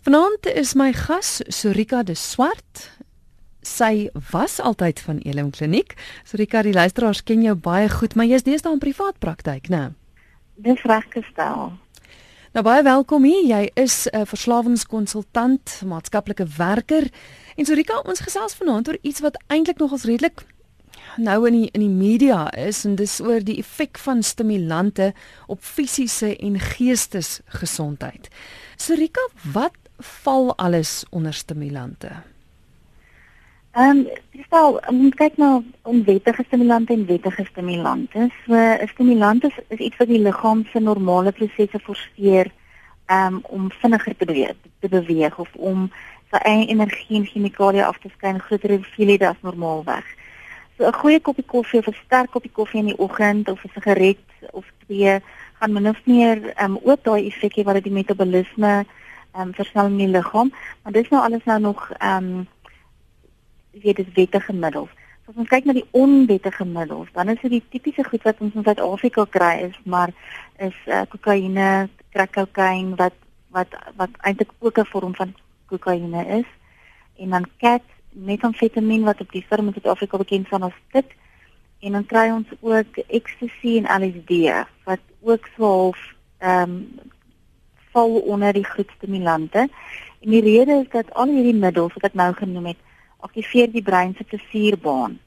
Vanaand is my gas Sorika de Swart. Sy was altyd van Elim Kliniek. Sorika, die luisteraars ken jou baie goed, maar jy's deesdae in privaat praktyk, né? Dis reggestel. Nou baie welkom hier. Jy is 'n verslawingskonsultant, maatskaplike werker. En Sorika, ons gesels vanaand oor iets wat eintlik nogals redelik nou in die in die media is en dis oor die effek van stimulante op fisiese en geestesgesondheid. Sorika, wat val alles onder stimulante? Ehm, um, dis wel, ons kyk na onwettige stimulante en wettige stimulante. So 'n stimulant is, is iets wat die liggaam se normale prosesse forceer um, om vinniger te beweeg, te beweeg of om sy eie energie en chemikalieë af te skei in groter hoeveelhede as normaalweg. So 'n goeie koppie koffie of 'n sterk koppie koffie in die oggend of 'n sigaret of twee gaan min of meer um, ook daai effekie wat dit die metabolisme ehm um, versnel in die liggaam, maar dis nou alles nou nog ehm um, weet dis wettige middels. So as ons kyk na die onwettige middels, dan is dit die tipiese goed wat ons in Suid-Afrika kry is, maar is uh, kokaine, crack cocaine wat wat wat eintlik ook 'n vorm van kokaine is en dan cat metamfetamien wat op die firma in Suid-Afrika bekend staan as dit en dan kry ons ook ecstasy en LSD wat ook so half ehm um, val onder die groetstimulante. En die rede is dat al hierdie middels wat ek nou genoem het, aktiveer die brein se plesierbaan.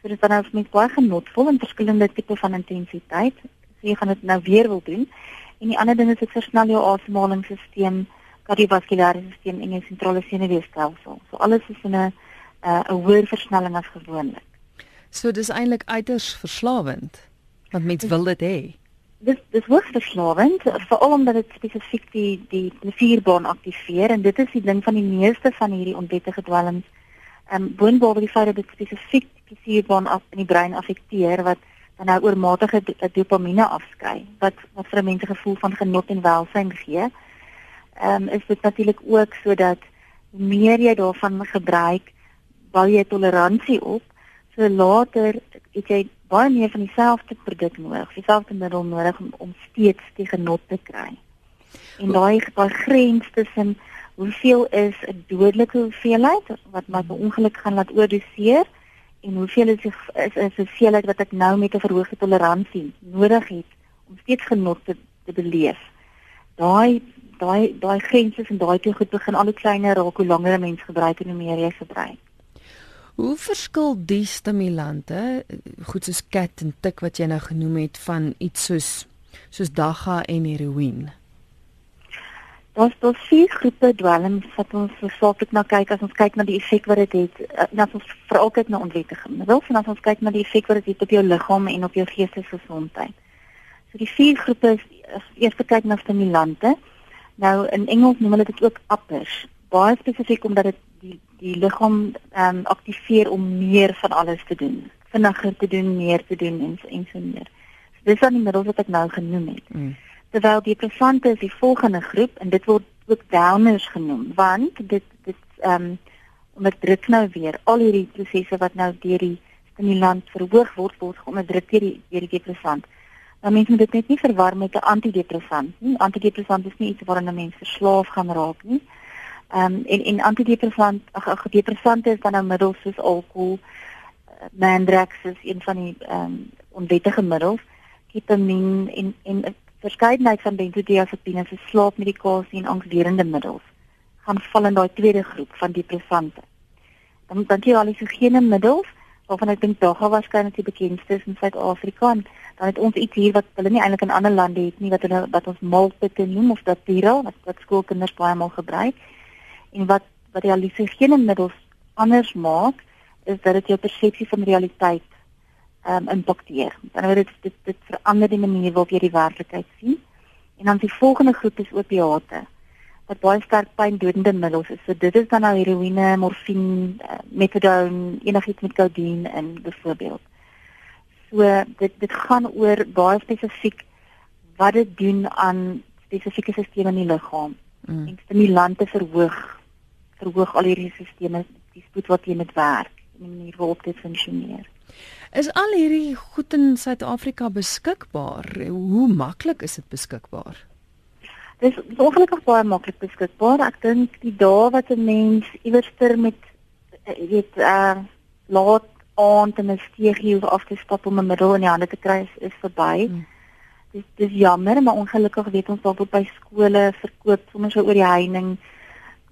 So dit is dan nou vir mens baie genotvol in verskillende tipe van intensiteit. So jy gaan dit nou weer wil doen. En die ander ding is dit versnel jou asemhalingsstelsel, kardiovaskulêre stelsel en jou sentrale senuweestelsel. So alles is in 'n uh, 'n hoër versnelling as gewoonlik. So dis eintlik uiters verslawend. Want mense wil dit hê dis dis hoogs verslawend veral omdat dit spesifiek die die plesierbaan aktiveer en dit is die ding van die meeste van hierdie onwettige dwelms. Ehm um, boonop die feit dat dit spesifiek die plesierbaan af in die brein affekteer wat dan nou oormatige dopamine afskei wat wat vir mense gevoel van genot en welsyn gee. Ehm um, is dit natuurlik ook sodat meer jy daarvan gebruik, bou jy toleransie op. So later het jy baie meer van dieselfde produk nodig, dieselfde middel nodig om om steeds die genot te kry. En daai daai grens tussen hoeveel is 'n dodelike hoeveelheid wat my per ongeluk gaan laat oordoseer en hoeveel is is 'n hoeveelheid wat ek nou met 'n verhoogde toleransie nodig het om steeds genot te, te beleef. Daai daai daai grense en daai twee goed begin al hoe kleiner raak hoe langer 'n mens gebruik en hoe meer jy gebruik. Hoe verskil die stimulante, goed soos cat en tik wat jy nou genoem het van iets soos soos dagga en heroïne? Daar's daar vier groepe dwelms wat ons versaaklik na kyk as ons kyk na die effek wat dit het, het eh, as ons veral kyk na onwettige middels en as ons kyk na die effek wat dit het op jou liggaam en op jou geestesgesondheid. So die vier groepe is, eers kyk na stimulante. Nou in Engels noem hulle dit ook uppers. Baie spesifiek omdat dit die die liggaam ehm um, aktiveer om meer van alles te doen, vinniger te doen, meer te doen en en so meer. So dis dan die middels wat ek nou genoem het. Mm. Terwyl die depressante is die volgende groep en dit word ook downers genoem want dit dit ehm um, onderdruk nou weer al hierdie prosesse wat nou deur die stimulant verhoog word word onderdruk deur die deur die depressant. Nou mense moet dit net nie verwar met 'n antidepressant nie. Antidepressant is nie iets waaraan 'n mens verslaaf gaan raak nie. Ehm um, en en antidepressant ag depressante is dan nou middels soos alkohol, uh, Mandrax is een van die ehm um, onwettige middels, ketamine en en 'n verskeidenheid van benzodiazepines, so slaapmedikasie en angswerende middels. Gaan val in daai tweede groep van depressante. Dan dan jy al die gegene middels waarvan ek dink daar gaan waarskynlik die bekendste is in Suid-Afrika. En dan het ons iets hier wat hulle nie eintlik in ander lande het nie wat hulle wat ons malpitte noem of datira wat wat skoolkinders baie maal gebruik en wat wat realisasiegene middels anders maak is dat dit jou persepsie van realiteit ehm um, impakteer. Dan word dit dit dit verander die manier waarop jy die werklikheid sien. En dan die volgende groep is opiate wat baie sterk pyndodende middels is. So dit is dan nou heroïne, morfine, uh, methadone, enigiets met codeine en byvoorbeeld. So dit dit gaan oor baie spesifiek wat dit doen aan spesifieke stelsels in die liggaam. Mm. En stimulante verhoog verhoog al hierdie sisteme die spoed wat jy met werk en die manier waarop dit funksioneer. Is al hierdie goed in Suid-Afrika beskikbaar? Hoe maklik is dit beskikbaar? Dis ongelukkig baie maklik beskikbaar. Ek dink die dae wat 'n mens iewerster met eh, weet uh laat aand in 'n steegie of af te stap om 'n middel in die hande te kry is, is verby. Hmm. Dis dis jammer, maar ongelukkig weet ons dalk by skole verkoop sommer so oor die heining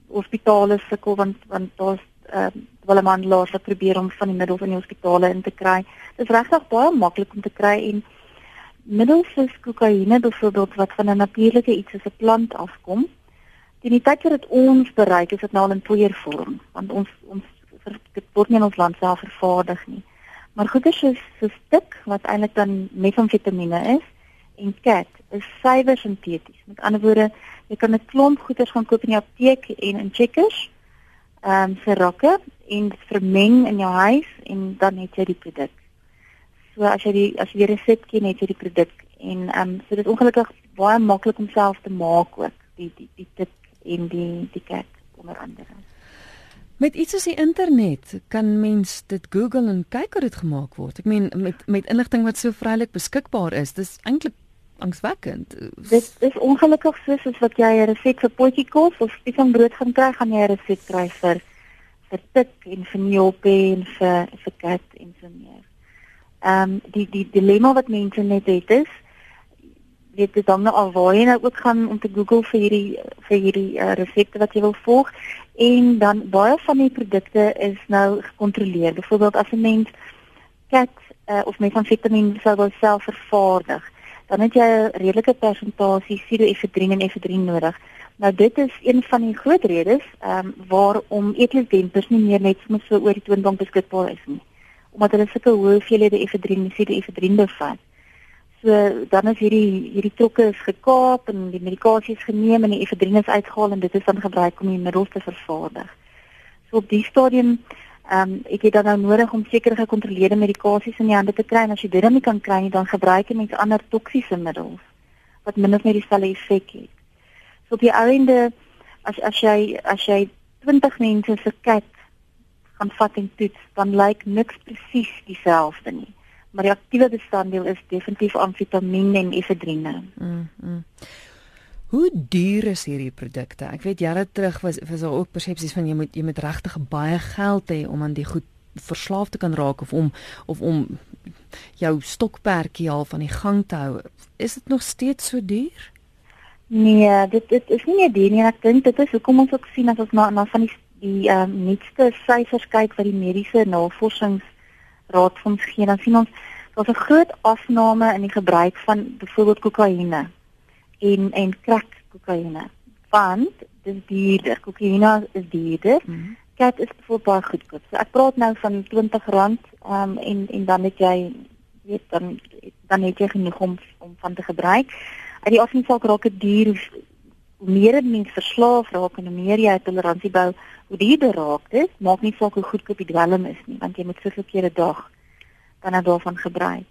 hospitale sukkel want want daar's ehm man laat wat probeer om van die middels in die hospitale in te kry. Dit is regtig baie maklik om te kry en middels soos kokaine byvoorbeeld wat van 'n natuurlike iets soos 'n plant afkom. Die nie tyd wat dit ons bereik is dit nou al in poeiervorm want ons ons dit word nie in ons land self vervaardig nie. Maar goeie soos so stuk wat eintlik dan metamfetamiene is en cat is suiwer sinteties. Met ander woorde, jy kan 'n klomp goeders gaan koop in die apteek en in checkers. Ehm um, vir rakke en vermeng in jou huis en dan het jy die produk. So as jy die as jy die resep ken, het jy die produk en ehm um, so dit is ongelukkig baie maklik om self te maak ook die die die tip en die die cat onder andere. Met iets soos die internet kan mens dit Google en kyk hoe dit gemaak word. Ek meen met met inligting wat so vrylik beskikbaar is, dis eintlik angswekkend. Dit is ongelukkig so soos wat jy 'n resep vir potjie kos of iets van brood gaan kry, gaan jy 'n resep kry vir vir tik en vir nyope en vir vir kat en so meer. Ehm um, die die dilemma wat mense net het is weet dit dan nou waar jy nou ook gaan om te Google vir hierdie vir hierdie uh, resepte wat jy wil volg en dan baie van die produkte is nou gekontroleer. Byvoorbeeld as 'n mens kat uh, of met van vitamine sou wel self vervaardig, dan het jy 'n redelike persentasie pseudoefedrin en efedrin nodig. Nou dit is een van die groot redes ehm um, waarom eetlesdempers nie meer net so oor die toonbank beskikbaar is nie. Omdat hulle sulke hoë hoeveelhede efedrin en pseudoefedrin bevat. So dan is hierdie hierdie trokke is gekaap en die medikasie is geneem en die efedrin is uitgehaal en dit is dan gebruik om die middels te vervaardig. So op die stadium ehm um, ek het dan nou nodig om sekere gekontroleerde medikasies in die hande te kry en as jy dit dan nie kan kry nie dan gebruik jy mens ander toksiese middels wat min of meer dieselfde effek het. So op die einde as as jy as jy 20 mense se kat gaan vat en toets, dan lyk niks presies dieselfde nie. Maar die aktiewe bestanddeel is definitief amfetamien en efedrine. Mm. mm. Hoe duur is hierdie produkte? Ek weet jare terug was was daar ook persepsies van jy moet jy moet regtig baie geld hê om aan die goed verslaaf te kan raak of om of om jou stokperdjie al van die gang te hou. Is dit nog steeds so duur? Nee, dit dit is nie meer duur nie. Ek dink dit is hoekom ons ook sien as ons na na van die die ehm um, nuutste syfers kyk wat die mediese navorsingsraad vir ons gee, dan sien ons daar's 'n groot afname in die gebruik van byvoorbeeld kokaine en en crack kokaine. Want dis duurder. Kokaine is duurder. Mm -hmm. Kat is bijvoorbeeld baie goedkoop. So ek praat nou van R20 um, en en dan het jy weet dan dan het jy genoeg om om van te gebruik. Uit die afsien raak dit duur hoe meer mense verslaaf raak en hoe meer jy toleransie bou, hoe duurder raak dit. Maak nie saak hoe goedkoop die dwelm is nie, want jy moet soveel kere 'n dag dan daarvan gebruik.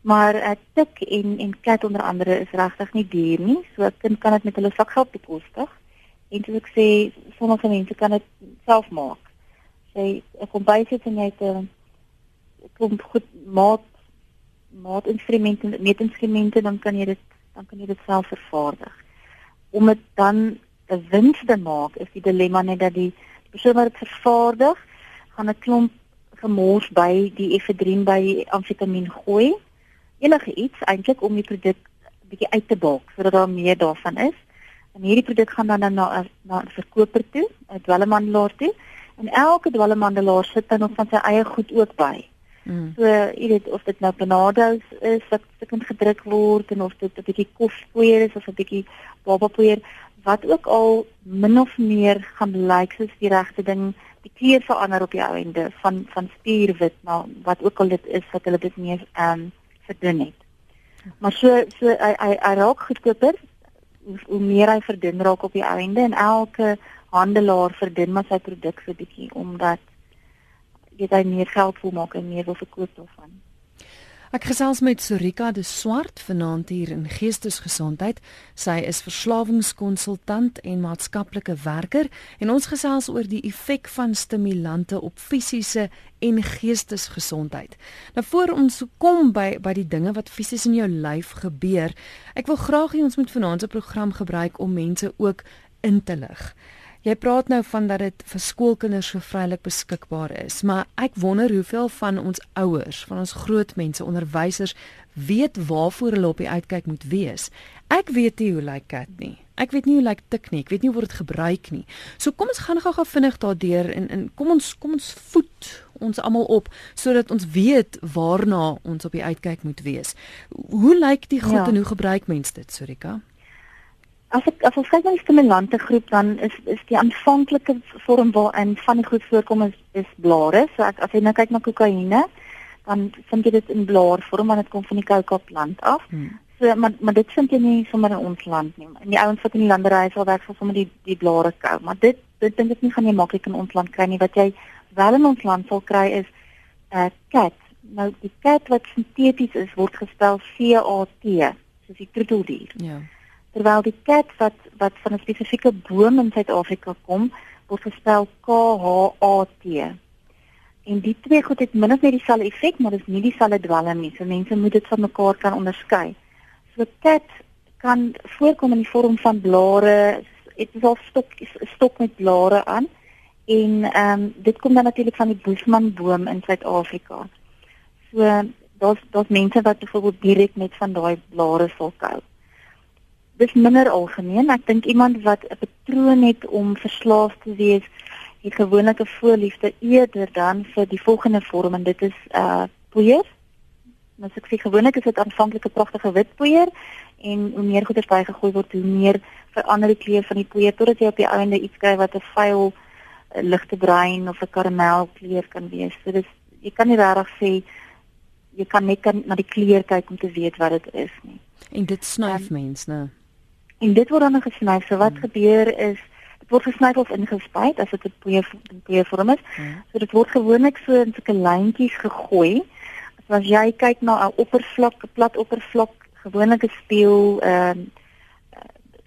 Maar uh, tik en en kat onder andere is regtig nie duur nie. So 'n kind kan dit met hulle sakgeld bekostig. En soos ek sê, sommige mense kan dit self maak. Sy kom by sit en jy het 'n klomp goed maat maat instrumente, meetinstrumente, dan kan jy dit dan kan jy dit self vervaardig. Om dit dan 'n wins te maak, is die dilemma net dat die persoon wat dit vervaardig, gaan 'n klomp gemors by die efedrin by amfetamien gooi enige iets eintlik om die produk bietjie uit te balk sodat daar meer daarvan is. En hierdie produk gaan dan na na 'n verkoper toe, 'n dwelmhandelaar toe. En elke dwelmhandelaar sit dan nog van sy eie goed ook by. Mm. So, jy weet of dit nou Benados is wat stukkend gedruk word en of dit 'n bietjie kofpoeier is of 'n bietjie babapoeier, wat ook al min of meer gaan lyk soos die regte ding, die kleur verander op jou einde van van spierwit na wat ook al dit is wat hulle dit meer ehm um, verdun het. Maar so so hy hy, hy raak goedkoper hoe, hoe meer hy verdun raak op die einde en elke handelaar verdun maar sy produk so bietjie omdat jy daai meer geld wil maak en meer wil verkoop daarvan. Ek gesels met Sorika de Swart vanaand hier in Geestesgesondheid. Sy is verslawingskonsultant en maatskaplike werker en ons gesels oor die effek van stimulante op fisiese en geestesgesondheid. Nou voor ons kom by by die dinge wat fisies in jou lyf gebeur, ek wil graag hê ons moet vanaand se program gebruik om mense ook in te lig. Jy praat nou van dat dit vir skoolkinders so vrylik beskikbaar is, maar ek wonder hoeveel van ons ouers, van ons groot mense, onderwysers weet waarvoor hulle op die uitkyk moet wees. Ek weet nie hoe lyk like kat nie. Ek weet nie hoe lyk like tik nie. Ek weet nie hoe word dit gebruik nie. So kom ons gaan gou-gou vinnig daardeur en en kom ons kom ons voet ons almal op sodat ons weet waarna ons op die uitkyk moet wees. Hoe lyk die goed ja. en hoe gebruik mense dit, Sorika? As ek as ons kyk na die stimulante groep dan is is die aanvanklike vorm waarin van die goed voorkom is is blare. So ek, as jy nou kyk na kokaine, dan vind jy dit in blaarvorm want dit kom van die coca plant af. Hmm. So maar maar dit vind jy nie sommer in ons land nie. In die ouens wat in die landerye sal werk vir sommer die die blare kou. Maar dit dit dink ek nie gaan jy maklik in ons land kry nie. Wat jy wel in ons land sal kry is 'n uh, cat. Nou die cat wat sinteties is word gespel C A T, soos die troeteldier. Ja. Yeah terwyl die kat wat wat van 'n spesifieke boom in Suid-Afrika kom, word gespel K H A T. En die twee goed het min of meer dieselfde effek, maar dit is nie dieselfde dwelm nie. So mense moet dit van mekaar kan onderskei. So kat kan voorkom in die vorm van blare, dit is al stok stok met blare aan. En ehm um, dit kom dan natuurlik van die Bushman boom in Suid-Afrika. So daar's daar's mense wat byvoorbeeld direk met van daai blare sal kou dis minder algemeen. Ek dink iemand wat 'n patroon het om verslaaf te wees, het gewoonlik 'n voorliefde eerder dan vir die volgende vorm en dit is uh poeier. Nou ek sê gewoonlik is dit aanvanklik 'n pragtige wit poeier en hoe meer goeders bygegooi word, hoe meer verander die kleur van die poeier totdat jy op die einde iets kry wat 'n vuil ligte bruin of 'n karamel kleur kan wees. So dis jy kan nie regtig sê jy kan net kan na die kleur kyk om te weet wat dit is nie. En dit snuif um, mens, né? Nou. En dit word dan gesny. So wat hmm. gebeur is dit word gesny of ingespuit as dit 'n poeier poeier vorm is. Hmm. So dit word gewoonlik so in sulke lyntjies gegooi. So as jy kyk na 'n oppervlak, 'n plat oppervlak, gewoonlik 'n speel ehm um,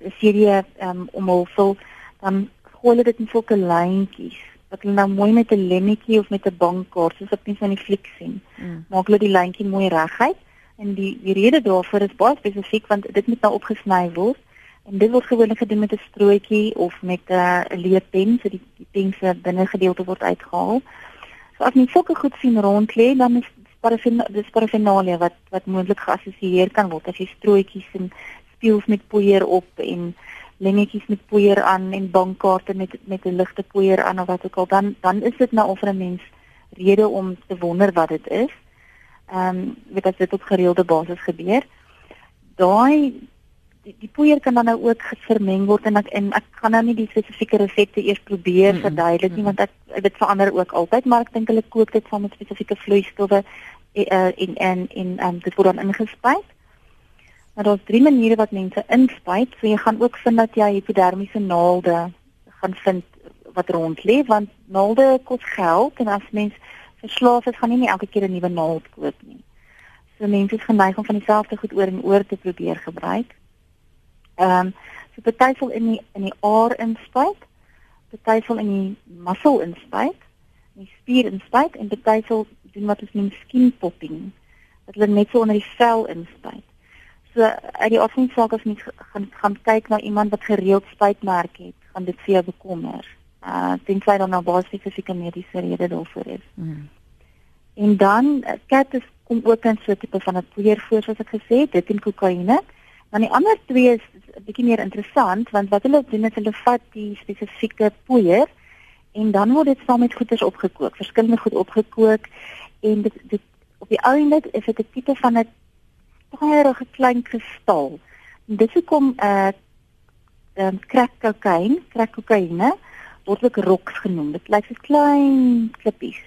'n serie ehm um, omhulsel, dan gooi hulle dit in sulke lyntjies wat hulle nou mooi met 'n lemmetjie of met 'n bankkaart soos op mens van die fliek sien. Mm. Maak hulle die lyntjie mooi reguit en die die rede daarvoor is baie spesifiek want dit moet nou opgesny word. En dit word gewoonlik gedoen met 'n strootjie of met 'n uh, leerpen, so die die pen se binne gedeelte word uitgehaal. So as jy sulke goed sien rond lê, dan is dis parafinalia wat wat moontlik geassosieer kan word as jy strootjies en speels met poeier op en lengetjies met poeier aan en bankkaarte met met 'n ligte poeier aan of wat ook al dan dan is dit nou of 'n mens rede om te wonder wat dit is. Ehm um, weet as dit op gereelde basis gebeur. Daai die, die poeier kan dan nou ook vermeng word en ek en ek gaan nou nie die spesifieke resepte eers probeer mm -hmm. verduidelik nie want ek dit verander ook altyd maar ek dink hulle kook dit saam met spesifieke vloeistowwe uh, en en en um, dit word dan ingespuit. Maar daar's drie maniere wat mense inspuit. So jy gaan ook vind dat jy hipodermiese naalde gaan vind wat rond lê want naalde kos geld en as mens verslaaf is gaan jy nie elke keer 'n nuwe naald koop nie. So mense is geneig om van dieselfde goed oor en oor te probeer gebruik. Ehm um, so party sal in die in die aar inspuit, party sal in die muscle inspuit, in die spier inspuit en party sal doen wat ons noem skin popping. Dit lê net so onder die vel inspuit. So uit die afspraak as mens gaan gaan kyk na iemand wat gereeld spuitmerke het, gaan dit vir jou bekommer. Uh tensy dan nou baie spesifieke mediese rede daarvoor is. Mm. En dan kat is kom ook in so 'n tipe van 'n poeier voor soos ek gesê het, dit en kokaine. Dan die ander twee is 'n bietjie meer interessant want wat hulle doen is hulle vat die spesifieke poeier en dan word dit saam met goeders opgekook, verskillende goed opgekook en dit dit op die einde is dit 'n tipe van 'n baie klein kristal. En dit kom uh, um, crack cocaine, crack kokaine word ook roks genoem. Dit lyk soos klein klippies.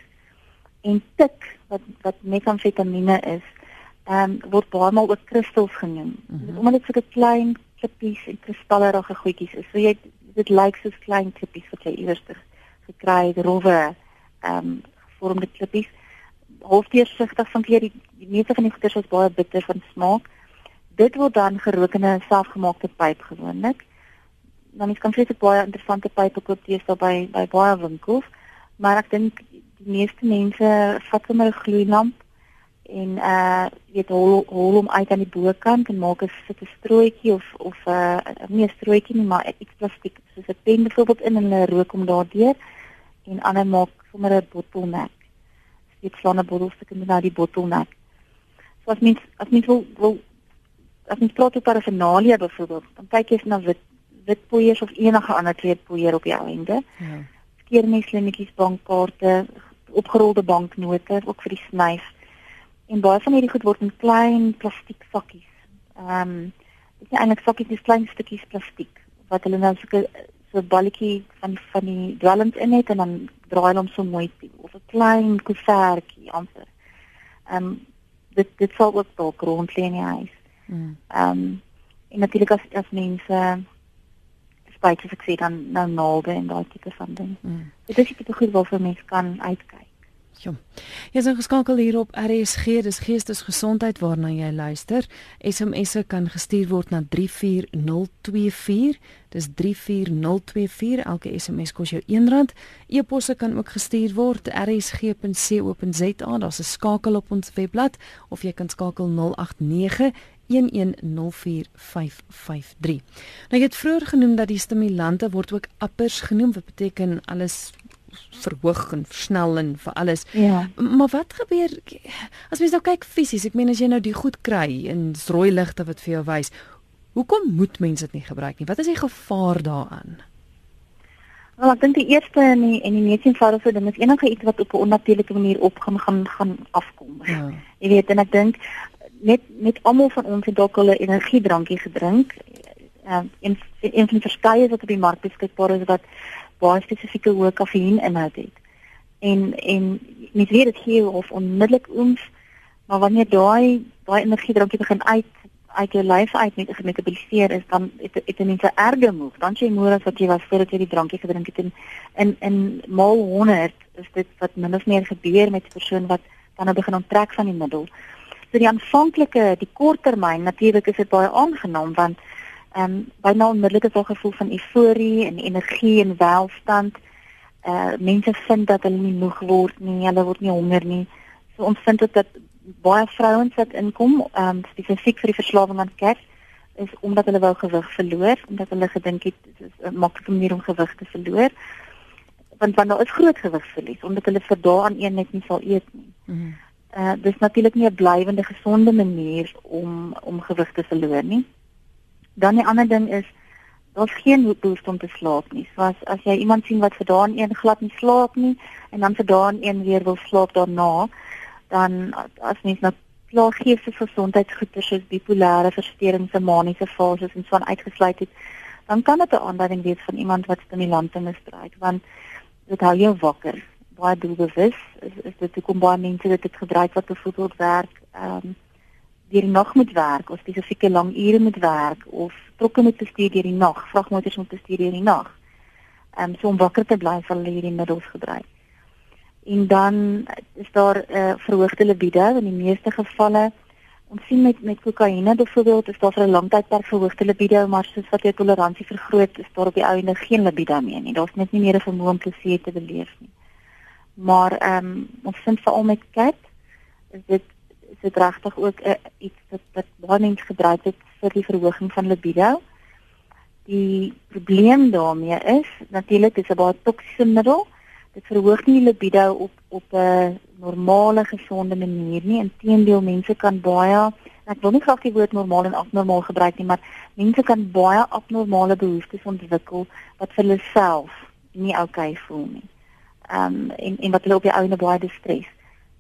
En tik wat wat metamfetamiene is ehm um, word baie maal ook kristals genoem. Mm -hmm. Omdat dit so 'n klein klippies en kristallerige goedjies is. So jy dit lyk soos klein klippies wat jy iewers gekry het, rowwe ehm um, gevormde klippies. halfdeursigtig van keer die, die meeste van die goeders is baie bitter van smaak. Dit word dan gerook in 'n selfgemaakte pyp gewoonlik. Dan is konkrete baie interessante pype koop jy daar by by baie winkels, maar ek dink die meeste mense vat sommer 'n gloeilamp en uh weet hol hol hom uit aan die bokant en maak 'n sit 'n strooitjie of of 'n uh, nie 'n strooitjie nie maar iets plastiek soos 'n pen byvoorbeeld in en hulle rook hom daardeur en ander maak sommer 'n bottelnek. Dit slaan 'n bottelstukke met na die bottelnek. So as mens as mens wil, wil as mens praat oor parafinalia byvoorbeeld, dan kyk jy na wit wit poeiers of enige ander kleed poeier op jou einde. Ja. Skeermeslemmetjies, bankkaarte, opgerolde banknote ook vir die snyf en baie van hierdie goed word in klein plastiek sakkies. Ehm um, dit is eintlik sakkies, dis klein stukkies plastiek wat hulle nou so 'n so balletjie van van die dwelms in het en dan draai hulle hom so mooi of 'n klein koevertjie amper. Ehm um, dit dit sal ook dalk rond lê in die huis. Mm. Ehm um, en natuurlik as as mense spyt as ek sê dan nou naalde en daai tipe van ding. Mm. Dit is iets wat goed waarvoor mense kan uitkyk. Ja. Jy is geskakel hier op RSG, dis Geestesgesondheid waarna jy luister. SMS'e kan gestuur word na 34024. Dis 34024. Elke SMS kos jou R1. E-posse kan ook gestuur word rsg.co.za. Daar's 'n skakel op ons webblad of jy kan skakel 089 1104553. Nou jy het vroeër genoem dat die stimulante word ook uppers genoem wat beteken alles verhoog en versnel en vir alles. Ja. Maar wat gebeur as mens nou kyk fisies? Ek meen as jy nou die goed kry en rooi ligte wat vir jou wys, hoekom moet mense dit nie gebruik nie? Wat is die gevaar daaraan? Wel, ek dink die eerste en die en die mees eenvoudige ding is enige iets wat op 'n onnatuurlike manier op gaan gaan gaan afkom. Ja. Jy weet en ek dink net net almal van ons het dalk al 'n energiedrankie gedrink. Ehm uh, en een van verskeie wat op die mark beskikbaar is wat baie spesifieke hoë kafeïn inhoud het. En en mens weet dit gee of onmiddellik ooms, maar wanneer daai daai energiedrankie begin uit uit jou lyf uit met gemetaboliseer is dan het dit 'n mense erge moeg. Dan jy moer as wat jy was voordat jy die drankie gedrink het en in in maal 100 is dit wat min of meer gebeur met 'n persoon wat dan nou begin onttrek van die middel. So die aanvanklike, die korttermyn natuurlik is dit baie aangenaam want ehm um, byna onmiddellik is daar 'n gevoel van euforie en energie en welstand. Eh uh, mense vind dat hulle nie moeg word nie, hulle word nie honger nie. So ons vind dit dat baie vrouens wat inkom, ehm um, spesifiek vir die verslawing aan kers, is omdat hulle wou gewig verloor, omdat hulle gedink het dit is 'n maklike manier om gewig te verloor. Want want daar is groot gewigsverlies omdat hulle vir dae aan een net nie sal eet nie. Mm uh, dis natuurlik nie 'n blywende gesonde manier om om gewig te verloor nie. Dan die ander ding is daar's geen behoefte om te slaap nie. So as as jy iemand sien wat vir daai een glad nie slaap nie en dan vir daai een weer wil slaap daarna, dan as mens nou klaar geestelike gesondheidsgoeie soos bipolêre versteurings en maniese fases en so uitgesluit het, dan kan dit 'n aanduiding wees van iemand wat stimulante misbruik want dit hou jou wakker. Baie doelbewus is, is dit hoekom baie mense dit gebruik wat byvoorbeeld werk ehm um, deur die nag moet werk of spesifieke lang ure moet werk of trokke moet bestuur deur die nag, vragmotors moet bestuur deur die nag. Ehm um, so om wakker te bly sal hulle hierdie middels gebruik. En dan is daar 'n uh, verhoogde libido in die meeste gevalle. Ons sien met met kokaine byvoorbeeld is daar vir 'n lang tydperk verhoogde libido, maar soos wat jou toleransie vergroot, is daar op die ou ende geen libido meer nie. Daar's net nie meer 'n vermoë om plesier te beleef nie. Maar ehm um, ons vind veral met kat is dit is dit regtig ook 'n uh, iets wat wat baie mense gebruik het vir die verhoging van libido. Die probleem daarmee is natuurlik dis 'n baie toksiese middel. Dit verhoog nie libido op op 'n normale gesonde manier nie. Inteendeel mense kan baie ek wil nie graag die woord normaal en abnormaal gebruik nie, maar mense kan baie abnormale behoeftes ontwikkel wat vir hulle self nie oukei okay voel nie. Ehm um, en en wat hulle op die ouene baie distres.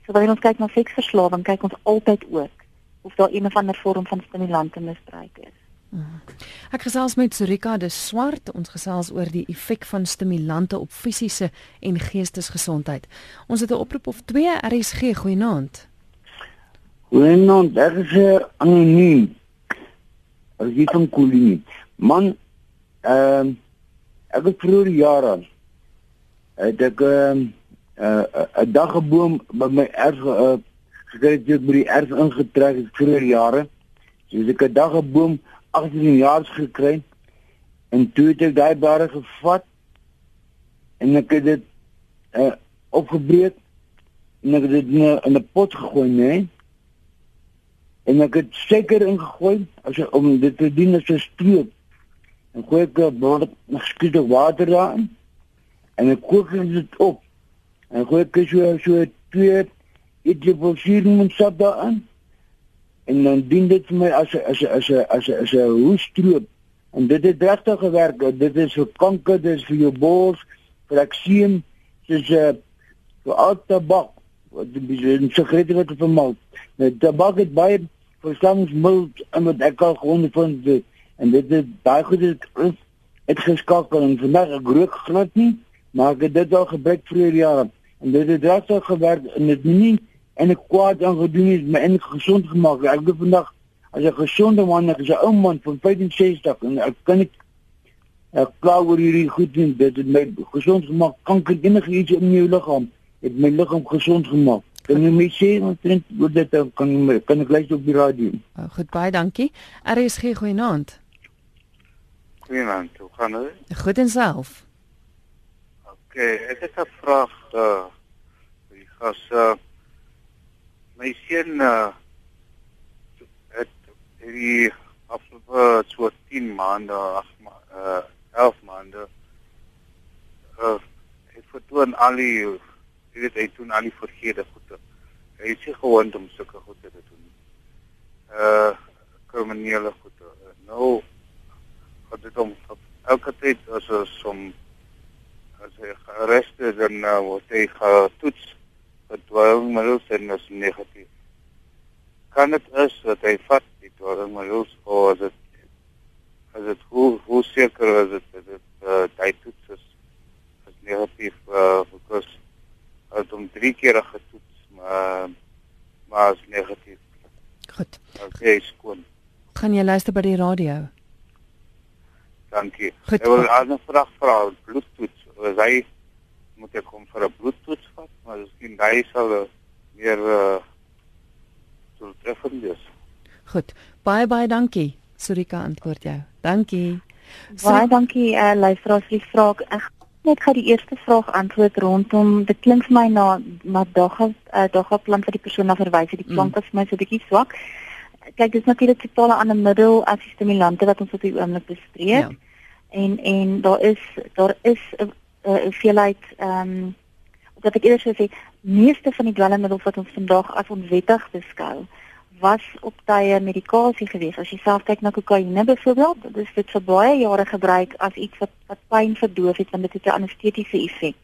So wanneer ons kyk na seksverslawing, kyk ons altyd ook of daar een of ander vorm van stimulante misbruik is. Hmm. Ek gesels met Surika de Swart, ons gesels oor die effek van stimulante op fisiese en geestesgesondheid. Ons het 'n oproep of 2 RSG goeienaand. Goeienaand, dit is uh, anoniem. As jy kom koelie. Man, ehm uh, ek het vroeër jare het ek ehm uh, 'n uh, 'n daggeboom by my erf uh, gekry het by die erf ingetrek het vroeër jare. So ek 'n daggeboom 18 jaar gekry en toe het ek daai bare gevat en ek het dit uh, opgebreek en ek het dit in 'n pot gegooi, né? Nee? En ek het suiker ingegooi as om dit te dien as 'n stroop. En gooi ek 'n bord skiet water daarin en ek kook dit op. En gooi ek so so twee eetlepelsiering sap daarin. En dan dien dit vir my as 'n as 'n as 'n as 'n as 'n hoestroop. En dit het regtig gewerk. Dit is vir kanker, dit is vir jou bors, vir ekseem, dis 'n vir al tabak wat die sigarette wat vermal. Nou tabak het baie verstandsmiddel en wat ek al gewoon van dit en dit is baie goed dit dit geskakel en vandag ek rook glad nie, maar ek het dit al gebruik vir jare en dit het regtig gewerk en dit nie en ek kwaad aan gedoen is my en gesond gemaak. Ek het vandag as 'n gesonde man, ek is 'n ou man van 65 en ek kan ek ek glo oor hierdie goed doen. Dit het my gesond gemaak. Kanker enige iets in my liggaam het my liggaam gesond gemaak. Kan jy my sê wat dink hoe dit kan kan ek luister op die radio? Oh, goed baie dankie. RSG goeienaand. Goeienaand. Hoe gaan dit? Goed en self. OK, ek het 'n vraag uh die gas uh my seun uh het hierdie afgelope so 10 maande ag uh 11 maande uh het vertoon al die weet hy doen al die verkeerde goede. Hy is gewoond om sulke goede te doen. Uh kriminele goede. Nou wat dit om elke tyd as ons om as hy gearresteer dan uh, word hy getoets vir dwelmmiddels en is negatief. Kan dit is dat hy vat die dwelmmiddels of as dit as dit hoe hoe seker is dit dat dit uh, hy toets is, is negatief uh, because het hom drie keer getoets maar maar is negatief. Goed. Okay, skoon. Gaan jy luister by die radio? Dankie. Goed. Ek wil 'n ander vraag vra, bloedtoets. Is hy moet ek kom vir 'n bloedtoets vat, maar miskien hy sal uh, meer uh sou treffend wees. Goed. Baie baie dankie. Surika antwoord jou. Dankie. Baie dankie eh uh, luisteraars vir die vraag. Ek net gou die eerste vraag antwoord rondom dit klink vir my na na dagga uh, dagga plant wat die persoon na verwys het. Die plant mm. is vir my so 'n bietjie swak. Kyk, dis natuurlik totale ander middel as die stimulante wat ons op die oomblik bespreek. Ja. En en daar is daar is 'n uh, hoeveelheid ehm um, wat ek eers sê, meeste van die dwelmmiddels wat ons vandag as onwettig beskou, was op tye medikasie geweest. As jy self kyk na kokaine byvoorbeeld, dis dit vir baie jare gebruik as iets wat wat pyn verdoof het want dit het 'n anestetiese effek.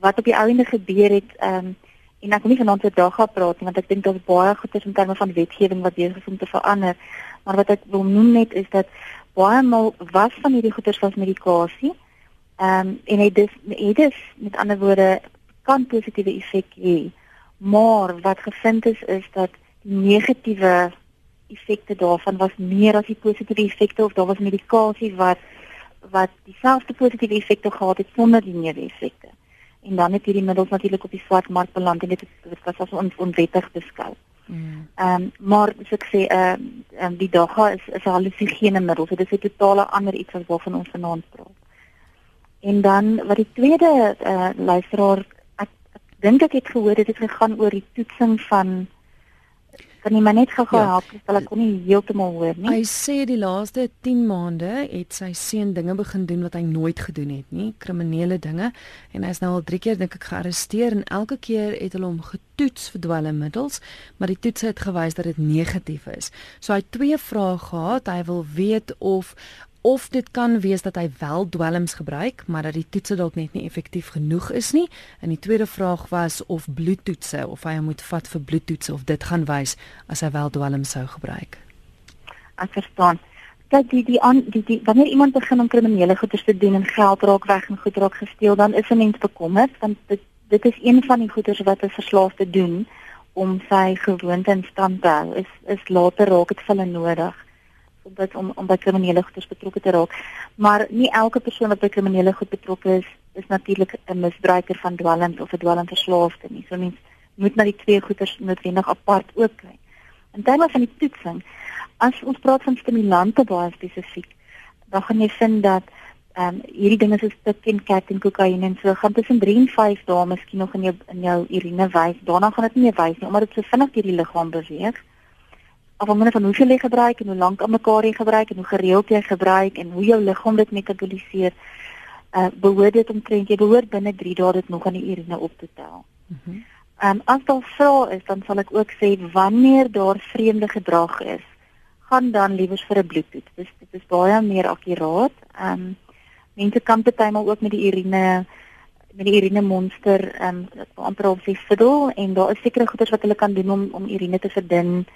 Wat op die ouende gebeur het, ehm um, en ek wil nie vanaand oor daag gaan praat nie want ek dink daar's baie goeie in terme van wetgewing wat besig is om te verander. Maar wat ek wil noem net is dat baie mal was van hierdie goeders was medikasie. Ehm um, en dit is dit is met ander woorde kan positiewe effek hê. Maar wat gevind is is dat die negatiewe effekte daarvan was meer as die positiewe effekte of daar was medikasie wat wat dieselfde positiewe effekte gehad het sonder die neeweffekte. En dan het hierdie middels natuurlik op die swart mark beland en dit het was as on, onwettig beskou. Mm. Ehm um, maar soos ek sê ehm uh, um, die dagga is is 'n hallusinogene middel. So dit is 'n totale ander iets as waarvan ons vanaand praat. En dan wat die tweede uh, luisteraar ek, ek dink ek het gehoor dit het gegaan oor die toetsing van kan jy my net gou ja. help want ek kon nie heeltemal hoor nie. Hy sê die laaste 10 maande het sy seun dinge begin doen wat hy nooit gedoen het nie, kriminele dinge en hy is nou al 3 keer dink ek gearresteer en elke keer het hulle hom getoets vir dwelmmiddels, maar die toets het gewys dat dit negatief is. So hy het twee vrae gehad. Hy wil weet of of dit kan wees dat hy wel dwelms gebruik, maar dat die toetse dalk net nie effektief genoeg is nie. En die tweede vraag was of bloedtoetse of hy moet vat vir bloedtoetse of dit gaan wys as hy wel dwelms sou gebruik. Ek verstaan. Kyk die die aan die, die wanneer iemand begin om kriminele goeders te doen en geld raak weg en goed raak gesteel, dan is 'n mens bekommerd want dit dit is een van die goeders wat 'n verslaafde doen om sy gewoonte in stand te hou. Is is later raak dit vir hulle nodig om dit om om by kriminele goeders betrokke te raak. Maar nie elke persoon wat by kriminele goed betrokke is, is natuurlik 'n misbruiker van dwelms of 'n dwelmverslaafde nie. So mens moet na die twee goeters noodwendig apart ook kyk. In terme van die toetsing, as ons praat van stimulante baie spesifiek, dan gaan jy vind dat ehm um, hierdie dinge soos tik en kat en kokaine en so gaan tussen 3 en 5 dae miskien nog in jou in jou urine wys. Daarna gaan dit nie meer wys nie omdat dit so vinnig deur die liggaam beweeg afhangende van hoeveel jy gebruik en hoe lank aan mekaar jy gebruik en hoe gereeld jy gebruik en hoe jou liggaam dit metaboliseer, uh behoort dit omtrent jy behoort binne 3 dae dit nog aan die urine op te tel. Mm um, as daar vrae is, dan sal ek ook sê wanneer daar vreemde gedrag is, gaan dan liewers vir 'n bloedtoets. Dis dit is baie meer akkuraat. Um mense kan partymal ook met die urine met die urine monster um amper op sy fiddle en daar is sekere goeders wat hulle kan doen om om urine te verdun.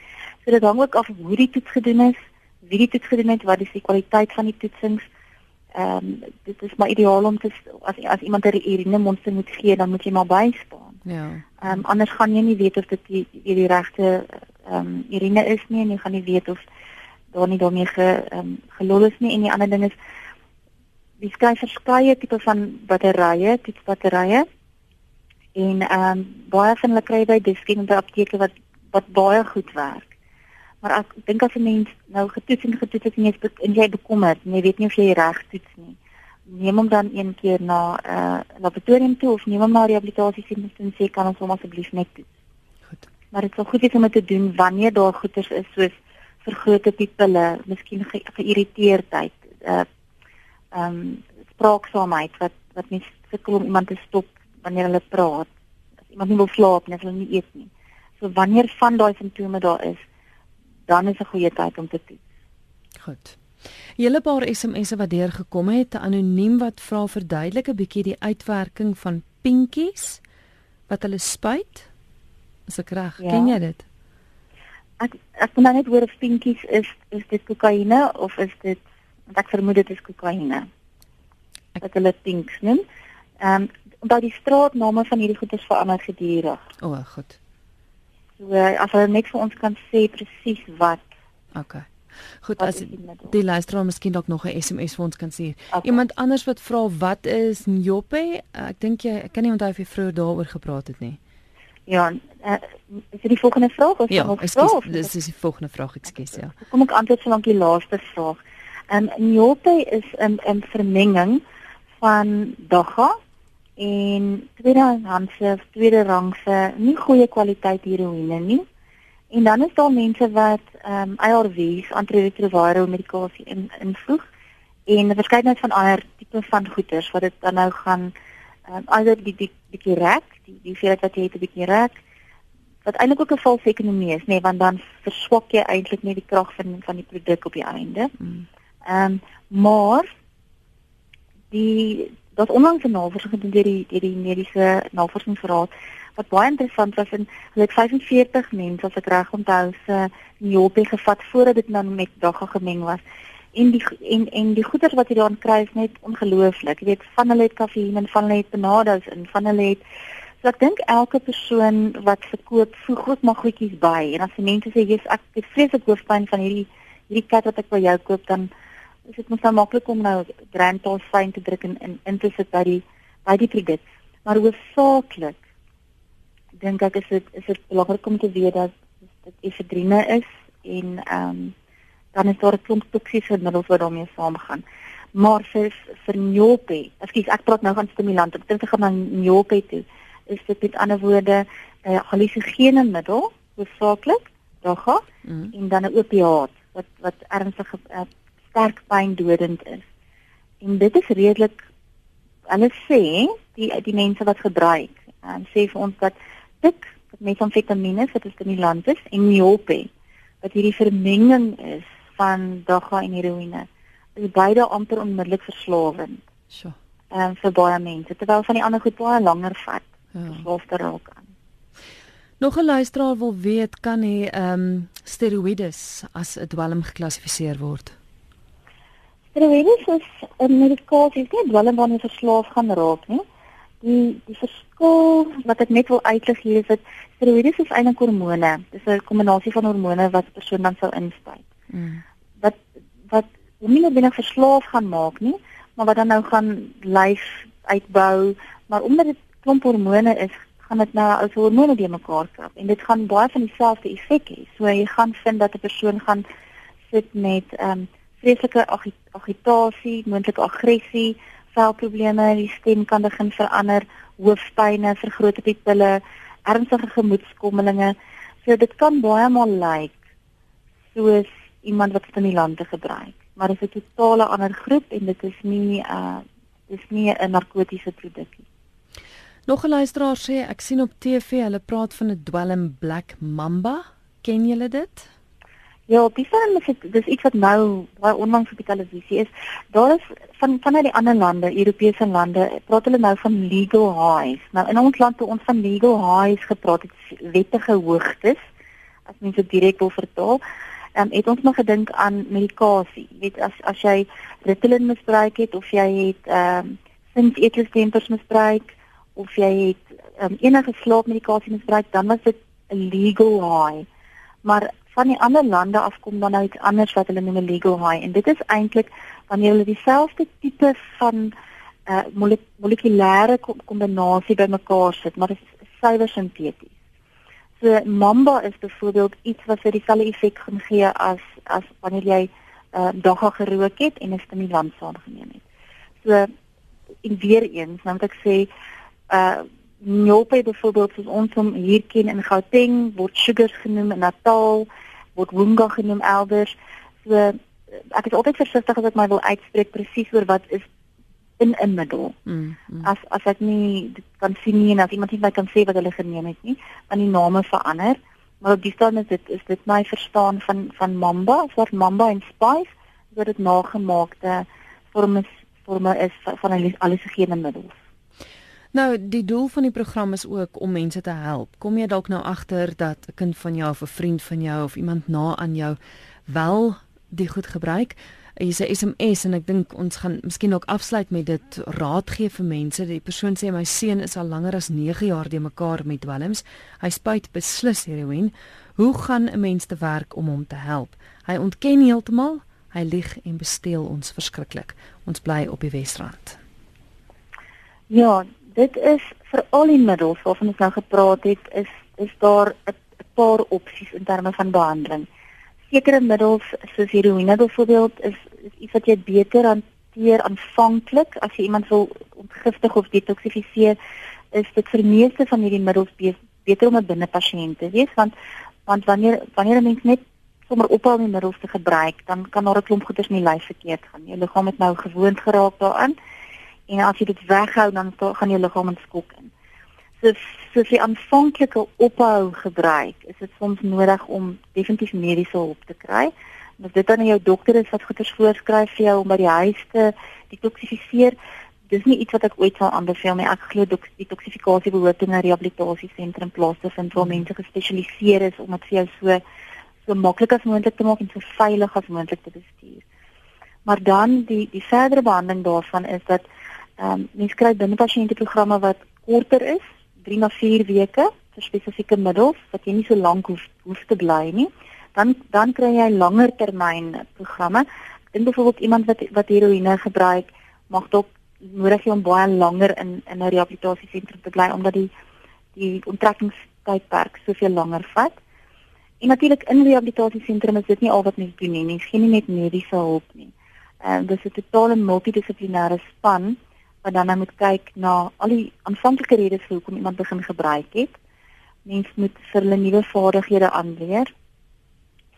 So dit hang ook af hoe die toets gedoen is, wie die toets gedoen het, wat is die kwaliteit van die toetsings. Ehm um, dit is maar ideaal om te as as iemand 'n urine monster moet gee, dan moet jy maar bystaan. Ja. Ehm um, anders gaan jy nie weet of dit die die, die regte ehm um, urine is nie en jy gaan nie weet of daar nie daarmee ge ehm um, gelol is nie en die ander ding is die skryf verskeie tipe van batterye, tipe batterye. En ehm um, baie van hulle kry by Diskien by apteke wat wat baie goed werk. Maar ek dink as 'n mens nou getoets en getoets het en jy is en jy bekommerd, jy weet nie of jy reg toets nie. Neem hom dan een keer na 'n uh, laboratorium toe of neem hom na rehabilitasiesentrum en sê kan ons hom asseblief net toets. Goed. Maar dit is wel goed om dit te doen wanneer daar goeters is soos vergrote pupille, miskien ge geïrriteerdheid, uh ehm um, spraaksaamheid wat wat mens sukkel om iemand te stop wanneer hulle praat. As iemand nie wil slaap nie, as hulle nie eet nie. So wanneer van daai simptome daar is, dan is 'n goeie tyd om te toets. Goed. Julle paar SMS'e wat deurgekom het, anoniem wat vra verduidelik 'n bietjie die uitwerking van pinkies wat hulle spuit. Is ek reg? Ja. Ken jy dit? Ek ek kon net hoor of pinkies is is dit kokaine of is dit want ek vermoed dit is kokaine. Ek het hulle pinks noem. Ehm um, omdat die straatname van hierdie goeders verander gedurig. O, oh, goed. So as hulle net vir ons kan sê presies wat. OK. Goed, wat as die, die luisteraar miskien dalk nog 'n SMS vir ons kan stuur. Okay. Iemand anders wat vra wat is Njope? Ek dink jy ek kan nie onthou of jy vroeër daaroor gepraat het nie. Ja, uh, is dit die volgende vraag of ja, nog 'n vraag? Ja, dis is die volgende vraag, ekskuus, ja. Kom ek antwoord so lank die laaste vraag. Ehm um, Njope is 'n 'n vermenging van dagga en tweedehandse tweede rangse nie goeie kwaliteit heroïne nie. En dan is daar mense wat ehm um, ARVs, antiretrovirale medikasie in invoeg en 'n verskeidenheid van ander tipe van goeters wat dit dan nou gaan ehm um, alhoewel die die bietjie rek, die die feit dat jy het 'n bietjie rek wat eintlik ook 'n valse ekonomie is, nê, nee, want dan verswak jy eintlik net die krag van van die produk op die einde. Mm. Ehm um, maar die dat onlangs 'n navorsing gedoen deur die deur die mediese navorsingsraad wat baie interessant was en hulle het 45 mense as ek reg onthou se Njope gevat voordat dit dan met dagga gemeng was. En die en en die goeder wat jy daar kry is net ongelooflik. Jy weet van hulle het kafeïn en van hulle het benadas en van hulle het so ek dink elke persoon wat verkoop voeg ook maar goedjies by. En as die mense sê jy's ek het vreeslik hoofpyn van hierdie hierdie kat wat ek by jou koop dan is dit mos nou maklik om nou Grantal fyn te druk en in, in te sit by die by die produk. Maar hoofsaaklik dink ek is dit is dit belangrik om te weet dat dit efedrine is en ehm um, dan is daar 'n klomp toksiese middels wat daarmee saamgaan. Maar vir vir njope, ekskuus ek praat nou van stimulante, ek dink ek gaan na njope toe. Is dit met ander woorde 'n uh, hallusinogene middel hoofsaaklik, daga, mm. en dan 'n opiaat wat wat ernstige uh, sterk pyndodend is. En dit is redelik hulle sê die die mense wat gebruik, en sê vir ons dat dit metamfetamine wat is stimulantes en niope wat hierdie vermenging is van dagga en heroïne is beide amper onmiddellik verslawend. So. Ehm um, vir baie mense terwyl van die ander goed baie langer vat. Ja. Verslaafde raak aan. Nog 'n luisteraar wil weet kan hy ehm um, steroïdes as 'n dwelm geklassifiseer word? Steroïdes is 'n medikasie wat dwelm wanneer verslaaf gaan raak, nie? Die die verskil wat ek net wil uitlig hier is dat steroïdes is eintlik hormone. Dis 'n kombinasie van hormone wat 'n persoon dan sou inspuit. Mm. Wat wat hom nie binne verslaaf gaan maak nie, maar wat dan nou gaan lyf uitbou, maar omdat dit klomp hormone is, gaan dit nou as hormone die mekaar krap en dit gaan baie van dieselfde effek hê. So jy gaan vind dat 'n persoon gaan sit met ehm um, vreeslike agitasie, moontlike aggressie, velprobleme, die stem kan begin verander, hoofpynne, vergrote pupille, ernstige gemoedskommelinge. So dit kan baie maal lyk soos iemand wat stimulante gebruik, maar dit is 'n totale ander groep en dit is nie uh dis nie 'n narkotiese produk nie. Nog 'n luisteraar sê ek sien op TV hulle praat van 'n dwelm black mamba. Ken julle dit? Ja, dis dan is dit dis iets wat nou baie onlangs op die televisie is. Daar is van van die ander lande, Europese lande, praat hulle nou van legal highs. Nou in ons land toe ons van legal highs gepraat het, wettige hoogtes as mens dit direk wil vertaal. Um, het ons maar gedink aan medikasie. Jy weet as as jy Ritalin misbruik het of jy het ehm um, sins-eetlustempers misbruik of jy het um, enige slaapmedikasie misbruik, dan was dit 'n legal high. Maar van die ander lande af kom dan nou iets anders wat hulle noem 'n legal high en dit is eintlik wanneer hulle dieselfde tipe van uh, molekulêre kombinasie bymekaar sit, maar dit is suiwer sinteties. So mamba is byvoorbeeld iets wat vir dieselfde effek gaan gee as as wanneer jy uh, dagga gerook het en 'n stimulant saamgeneem het. So en weer eens, nou moet ek sê uh Njope byvoorbeeld soos ons hom hier ken in Gauteng word sugars genoem in Natal word wunga genoem elders. So ek is altyd versigtig as ek my wil uitspreek presies oor wat is in 'n middel. Mm, mm. As as ek nie kan sien nie en as iemand nie my kan sê wat hulle geneem het nie, dan die name verander. Maar op die stadium is dit is dit my verstaan van van Mamba, soort Mamba en Spice, word dit nagemaakte vorme vorme is van alles gegene middels. Nou, die doel van die program is ook om mense te help. Kom jy dalk nou agter dat 'n kind van jou of 'n vriend van jou of iemand na aan jou wel die goed gebruik? Jy sê SMS en ek dink ons gaan miskien ook afsluit met dit raad gee vir mense. Die persoon sê my seun is al langer as 9 jaar de mekaar met dwelms. Hy spuit beslis heroïne. Hoe gaan 'n mens te werk om hom te help? Hy ontken heeltemal. Hy lieg en besteel ons verskriklik. Ons bly op die Wesrand. Ja, dit is vir al die middels waarvan ons nou gepraat het, is is daar 'n paar opsies in terme van behandeling. Sekere middels soos heroïne byvoorbeeld is, is iets wat jy beter hanteer aanvanklik as jy iemand wil ontgiftig of detoksifiseer, is dit vir meeste van hierdie middels beter om 'n binnepasiënt te wees want want wanneer wanneer 'n mens net sommer ophou die middels te gebruik, dan kan daar 'n klomp goeders in die lyf verkeerd gaan. Jou liggaam het nou gewoond geraak daaraan en as jy dit weghou dan gaan jou liggaam in skok in. So so vir aanvanklike ophou gebruik, is dit soms nodig om definitief mediese hulp te kry. As dit dan jou dokter is wat goeders voorskryf vir jou om by die huis te detoksifiseer, dis nie iets wat ek ooit sal aanbeveel nie. Ek glo detoksifikasie behoort in 'n rehabilitasiesentrum plaas te vind waar mense gespesialiseer is om dit vir jou so so maklik as moontlik te maak en so veilig as moontlik te bestuur. Maar dan die die verdere behandeling daarvan is dat Ehm um, mens kry binne pasiënteprogramme wat korter is, 3 na 4 weke vir spesifieke middels wat jy nie so lank hoef hoef te bly nie. Dan dan kry jy langer termyn programme. Ek dink byvoorbeeld iemand wat wat heroïne gebruik, mag dalk nodig hê om baie langer in in 'n rehabilitasiesentrum te bly omdat die die onttrekkingstydperk soveel langer vat. En natuurlik in rehabilitasiesentrum is dit nie al wat mens doen nie. Mens gee nie net mediese hulp nie. Ehm uh, dis 'n totale multidissiplinêre span wat dan nou moet kyk na al die aanvanklike redes vir hoekom iemand begin gebruik het. Mens moet vir hulle nuwe vaardighede aanleer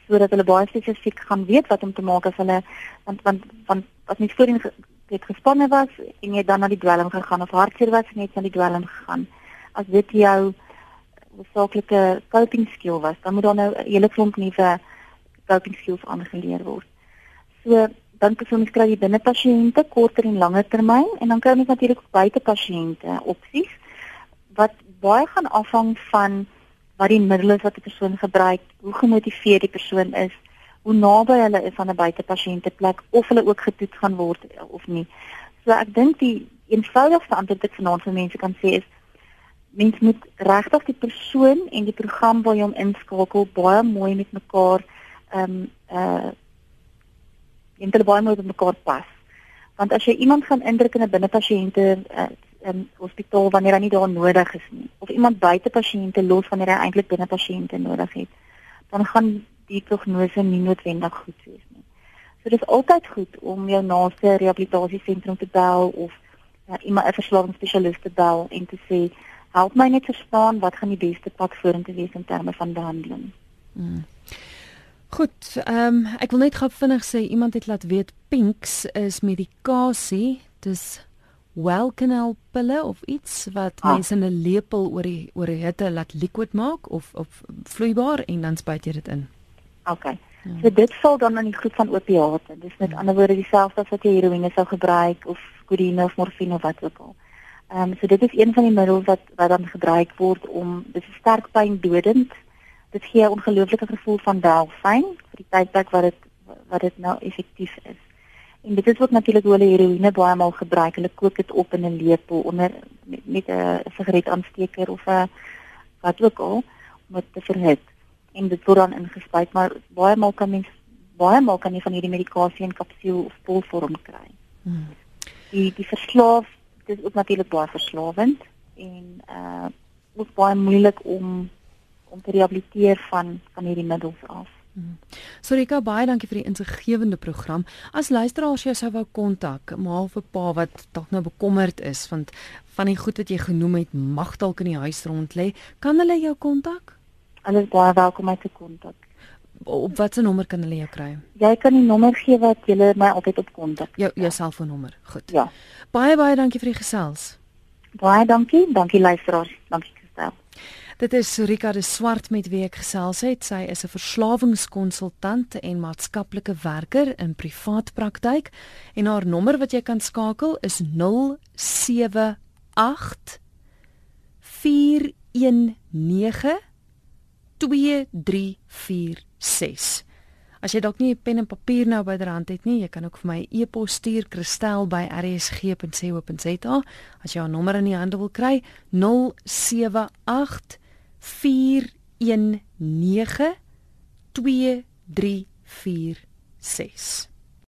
sodat hulle baie spesifiek gaan weet wat om te maak as hulle want want want as mens voorheen het gespanne was en jy dan na die dwelm gegaan of hartseer was en het na die dwelm gegaan. As dit jou saaklike coping skill was, dan moet daar nou 'n hele klomp nuwe coping skills aangeleer word. So dan persoonlik kry jy binne pasiënte korter en langer termyn en dan kry jy natuurlik buite pasiënte opsies wat baie gaan afhang van wat die middele wat die persoon gebruik, hoe gemotiveerd die persoon is, hoe naby hulle is aan 'n buite pasiënte plek of hulle ook getoets gaan word of nie. So ek dink die eenvoudigste antwoord wat vanaand vir mense kan sê is mens moet regtig die persoon en die program waar jy hom inskakel baie mooi met mekaar ehm um, uh en hulle baie mooi pas. Want as jy iemand gaan indruk in 'n binnepasiënte uh, hospitaal wanneer hy nie daar nodig is of iemand buite pasiënte los wanneer hy eintlik binnepasiënte nodig het, dan gaan die prognose nie noodwendig goed wees nie. So dis altyd goed om jou naaste rehabilitasiesentrum te bel of ja, iemand 'n verslawingsspesialist te bel en te sê help my net verstaan wat gaan die beste pad vorentoe wees in terme van behandeling. Hmm. Goed, ehm um, ek wil net gou vinnig sê iemand het laat weet Pinks is medikasie, dis Welcanal pille of iets wat ah. mense in 'n lepel oor die oor die hitte laat liquid maak of of vloeibaar en dan spuit jy dit in. OK. Ja. So dit val dan in die groep van opiate. Dis met ja. ander woorde dieselfde as wat jy heroïne sou gebruik of kodine of morfine of wat ook al. Ehm um, so dit is een van die middels wat wat dan gebruik word om dis sterk pyndodend. Dit gee 'n ongelooflike gevoel van welfyn vir die tydperk wat dit wat dit nou effektief is. En dit is wat natuurlik hoe hulle heroïne baie maal gebruik. Hulle kook dit op in 'n lepel onder met 'n sigaretaansteker of 'n wat ook al om dit te verhit. En dit word dan ingespuit, maar baie maal kan mens baie maal kan jy van hierdie medikasie in kapsule of pilvorm kry. Hmm. Die die verslaaf dit is ook natuurlik baie verslawend en uh ook baie moeilik om om te rehabiliteer van van hierdie middels af. Hmm. Sorika baie dankie vir die insiggewende program. As luisteraars jou sou wou kontak, maar vir pa wat dalk nou bekommerd is want van die goed wat jy genoem het mag dalk in die huis rond lê, kan hulle jou kontak? Hulle is baie welkom om te kontak. Op watter nommer kan hulle jou kry? Jy kan die nommer gee wat jy my altyd op kontak. Jou jou ja. selfoonnommer. Goed. Ja. Baie baie dankie vir die gesels. Baie dankie. Dankie luisteraars. Dankie. Dit is Rika de Swart met wie ek gesels het. Sy is 'n verslawingskonsultant en maatskaplike werker in privaat praktyk en haar nommer wat jy kan skakel is 078 419 2346. As jy dalk nie 'n pen en papier nou byderhand het nie, jy kan ook vir my 'n e e-pos stuur kristel@rsg.co.za as jy haar nommer in die hande wil kry 078 419 2346